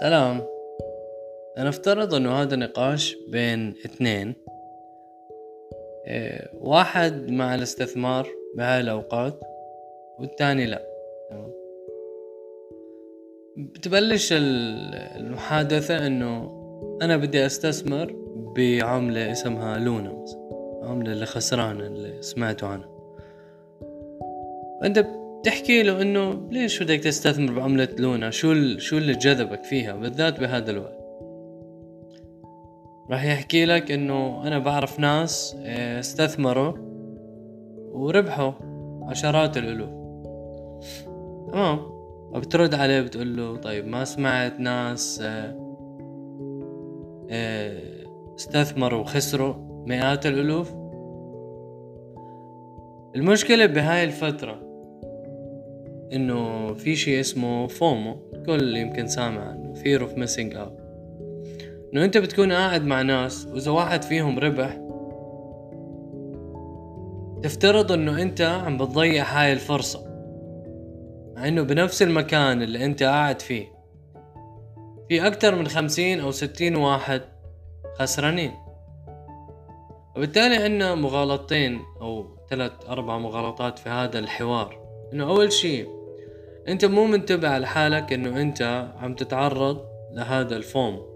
سلام. نفترض أنه هذا نقاش بين اثنين. إيه، واحد مع الاستثمار بهاي الاوقات والتاني لا بتبلش المحادثة أنه أنا بدي أستثمر بعملة اسمها لونا العملة اللي خسرانة اللي سمعتوا عنها. انت تحكي له إنه ليش بدك تستثمر بعملة لونا؟ شو شو اللي جذبك فيها بالذات بهذا الوقت؟ راح يحكي لك إنه أنا بعرف ناس آه، استثمروا وربحوا عشرات الألوف. تمام؟ بترد عليه بتقول له طيب ما سمعت ناس آه، آه، استثمروا وخسروا مئات الألوف؟ المشكلة بهاي الفترة إنه في شيء اسمه فومو الكل يمكن سامع عنه fear of missing out. إنه أنت بتكون قاعد مع ناس وإذا واحد فيهم ربح تفترض إنه أنت عم بتضيع هاي الفرصة. مع إنه بنفس المكان اللي أنت قاعد فيه. في أكتر من خمسين أو ستين واحد خسرانين. وبالتالي عندنا مغالطتين أو ثلاث أربع مغالطات في هذا الحوار. إنه أول شيء أنت مو منتبه لحالك إنه أنت عم تتعرض لهذا الفوم.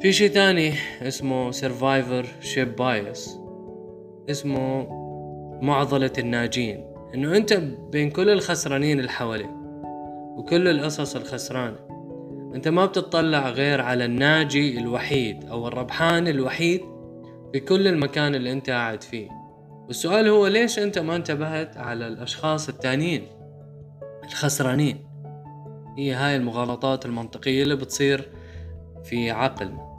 في شي تاني اسمه survivor ship bias اسمه معضلة الناجين. إنه أنت بين كل الخسرانين اللي حواليك وكل القصص الخسرانة أنت ما بتطلع غير على الناجي الوحيد أو الربحان الوحيد في كل المكان اللي أنت قاعد فيه. والسؤال هو ليش أنت ما انتبهت على الأشخاص التانيين الخسرانين؟ هي هاي المغالطات المنطقية اللي بتصير في عقلنا.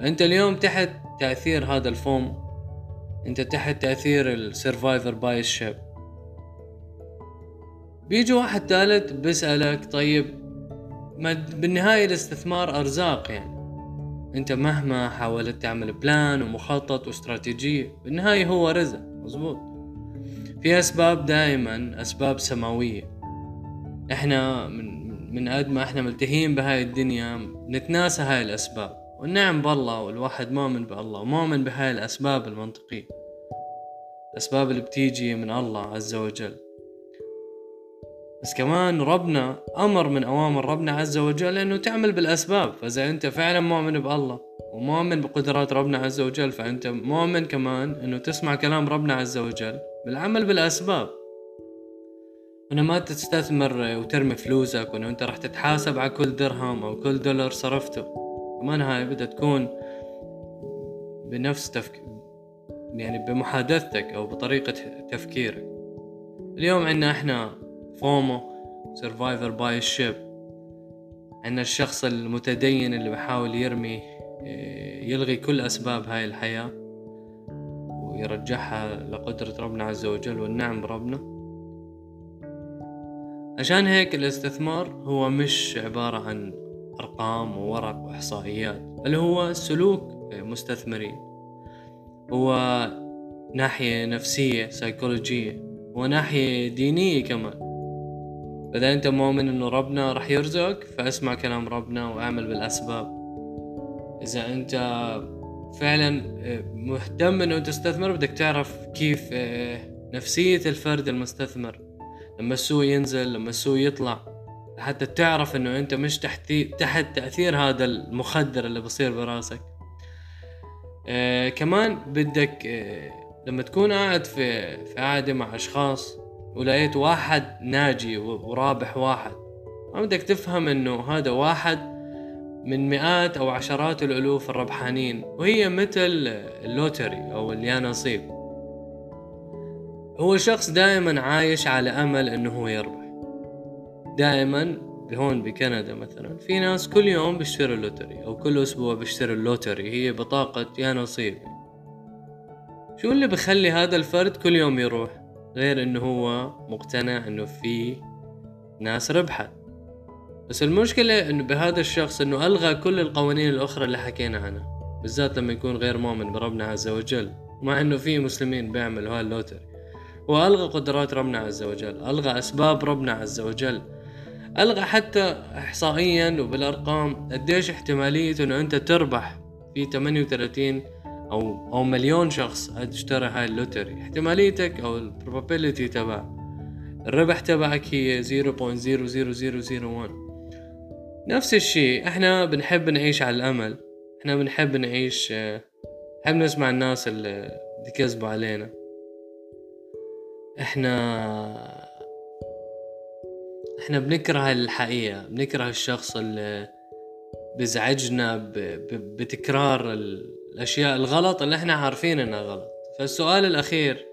أنت اليوم تحت تأثير هذا ال FOMO أنت تحت تأثير ال survivorship bias بيجي واحد ثالث بيسألك طيب ما بالنهاية الاستثمار أرزاق يعني. أنت مهما حاولت تعمل plan ومخطط واستراتيجية بالنهاية هو رزق. مزبوط في أسباب دائما أسباب سماوية. إحنا من من قد ما إحنا ملتهين بهاي الدنيا نتناسى هاي الأسباب. والنعم بالله والواحد مؤمن بالله ومؤمن بهاي الأسباب المنطقية. الأسباب اللي بتيجي من الله عز وجل. بس كمان ربنا أمر من أوامر ربنا عز وجل إنه تعمل بالأسباب. فإذا أنت فعلا مؤمن بالله ومؤمن بقدرات ربنا عز وجل فأنت مؤمن كمان إنه تسمع كلام ربنا عز وجل بالعمل بالأسباب. أنا ما تستثمر وترمي فلوسك وإنه أنت راح تتحاسب على كل درهم أو كل دولار صرفته. كمان هاي بدها تكون بنفس تفكير يعني بمحادثتك أو بطريقة تفكيرك. اليوم عنا إحنا FOMO survivorship bias عنا الشخص المتدين اللي بحاول يرمي يلغي كل أسباب هاي الحياة ويرجعها لقدرة ربنا عز وجل والنعم بربنا. عشان هيك الاستثمار هو مش عبارة عن أرقام وورق وإحصائيات بل هو سلوك مستثمرين. هو ناحية نفسية سيكولوجية وناحية دينية كمان. فإذا أنت مؤمن إنه ربنا رح يرزقك فاسمع كلام ربنا وأعمل بالأسباب. إذا أنت فعلا آه، مهتم إنه تستثمر بدك تعرف كيف آه، نفسية الفرد المستثمر. لما السوق ينزل لما السوق يطلع حتى تعرف إنه أنت مش تحت تحت تأثير هذا المخدر اللي بصير براسك. آه كمان بدك آه لما تكون قاعد في في قاعدة مع أشخاص ولقيت واحد ناجي ورابح واحد ما بدك تفهم إنه هذا واحد من مئات أو عشرات الألوف الربحانين وهي مثل ال lottery أو اليانصيب. هو شخص دائما عايش على أمل أنه هو يربح. دائما هون بكندا مثلا في ناس كل يوم بيشتروا ال lottery أو كل أسبوع بيشتروا ال lottery هي بطاقة يانصيب شو اللي بخلي هذا الفرد كل يوم يروح؟ غير إنه هو مقتنع إنه في ناس ربحت بس المشكلة إنه بهذا الشخص إنه ألغى كل القوانين الأخرى اللي حكينا عنها بالذات لما يكون غير مؤمن بربنا عز وجل مع إنه في مسلمين بيعملوا هاي اللوتري والغى قدرات ربنا عز وجل ألغى أسباب ربنا عز وجل. ألغى حتى احصائيا وبالأرقام قديش احتمالية إنه أنت تربح في 38 أو أو مليون شخص اشترى هاي ال lottery. احتماليتك أو ال probability تبع الربح تبعك هي 0.00001 نفس الشيء. إحنا بنحب نعيش على الأمل. إحنا بنحب نعيش نحب نسمع الناس اللي كذبوا علينا. إحنا إحنا بنكره الحقيقة بنكره الشخص اللي بيزعجنا بتكرار الأشياء الغلط اللي إحنا عارفين إنها غلط. فالسؤال الأخير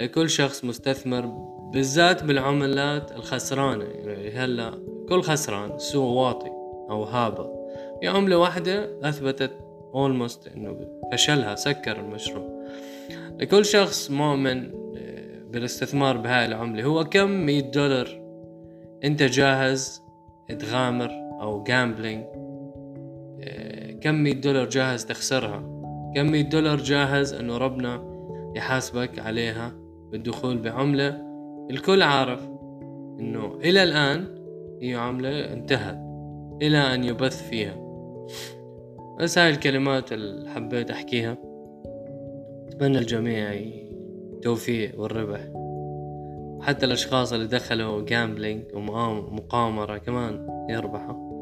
لكل شخص مستثمر بالذات بالعملات الخسرانة. يعني هلأ كل خسران سوق واطي أو هابط. في عملة واحدة أثبتت اولموست إنه فشلها سكر المشروع. لكل شخص مؤمن آه، بالاستثمار بهاي العملة هو كم مية دولار أنت جاهز تغامر أو جامبلينج آه، كم مية دولار جاهز تخسرها؟ كم مية دولار جاهز إنه ربنا يحاسبك عليها بالدخول بعملة؟ الكل عارف إنه إلى الآن هي عملة انتهت إلى أن يبث فيها. بس هاي الكلمات اللي حبيت أحكيها. أتمنى الجميع التوفيق والربح. حتى الأشخاص اللي دخلوا جامبلينج ومقامرة كمان يربحوا.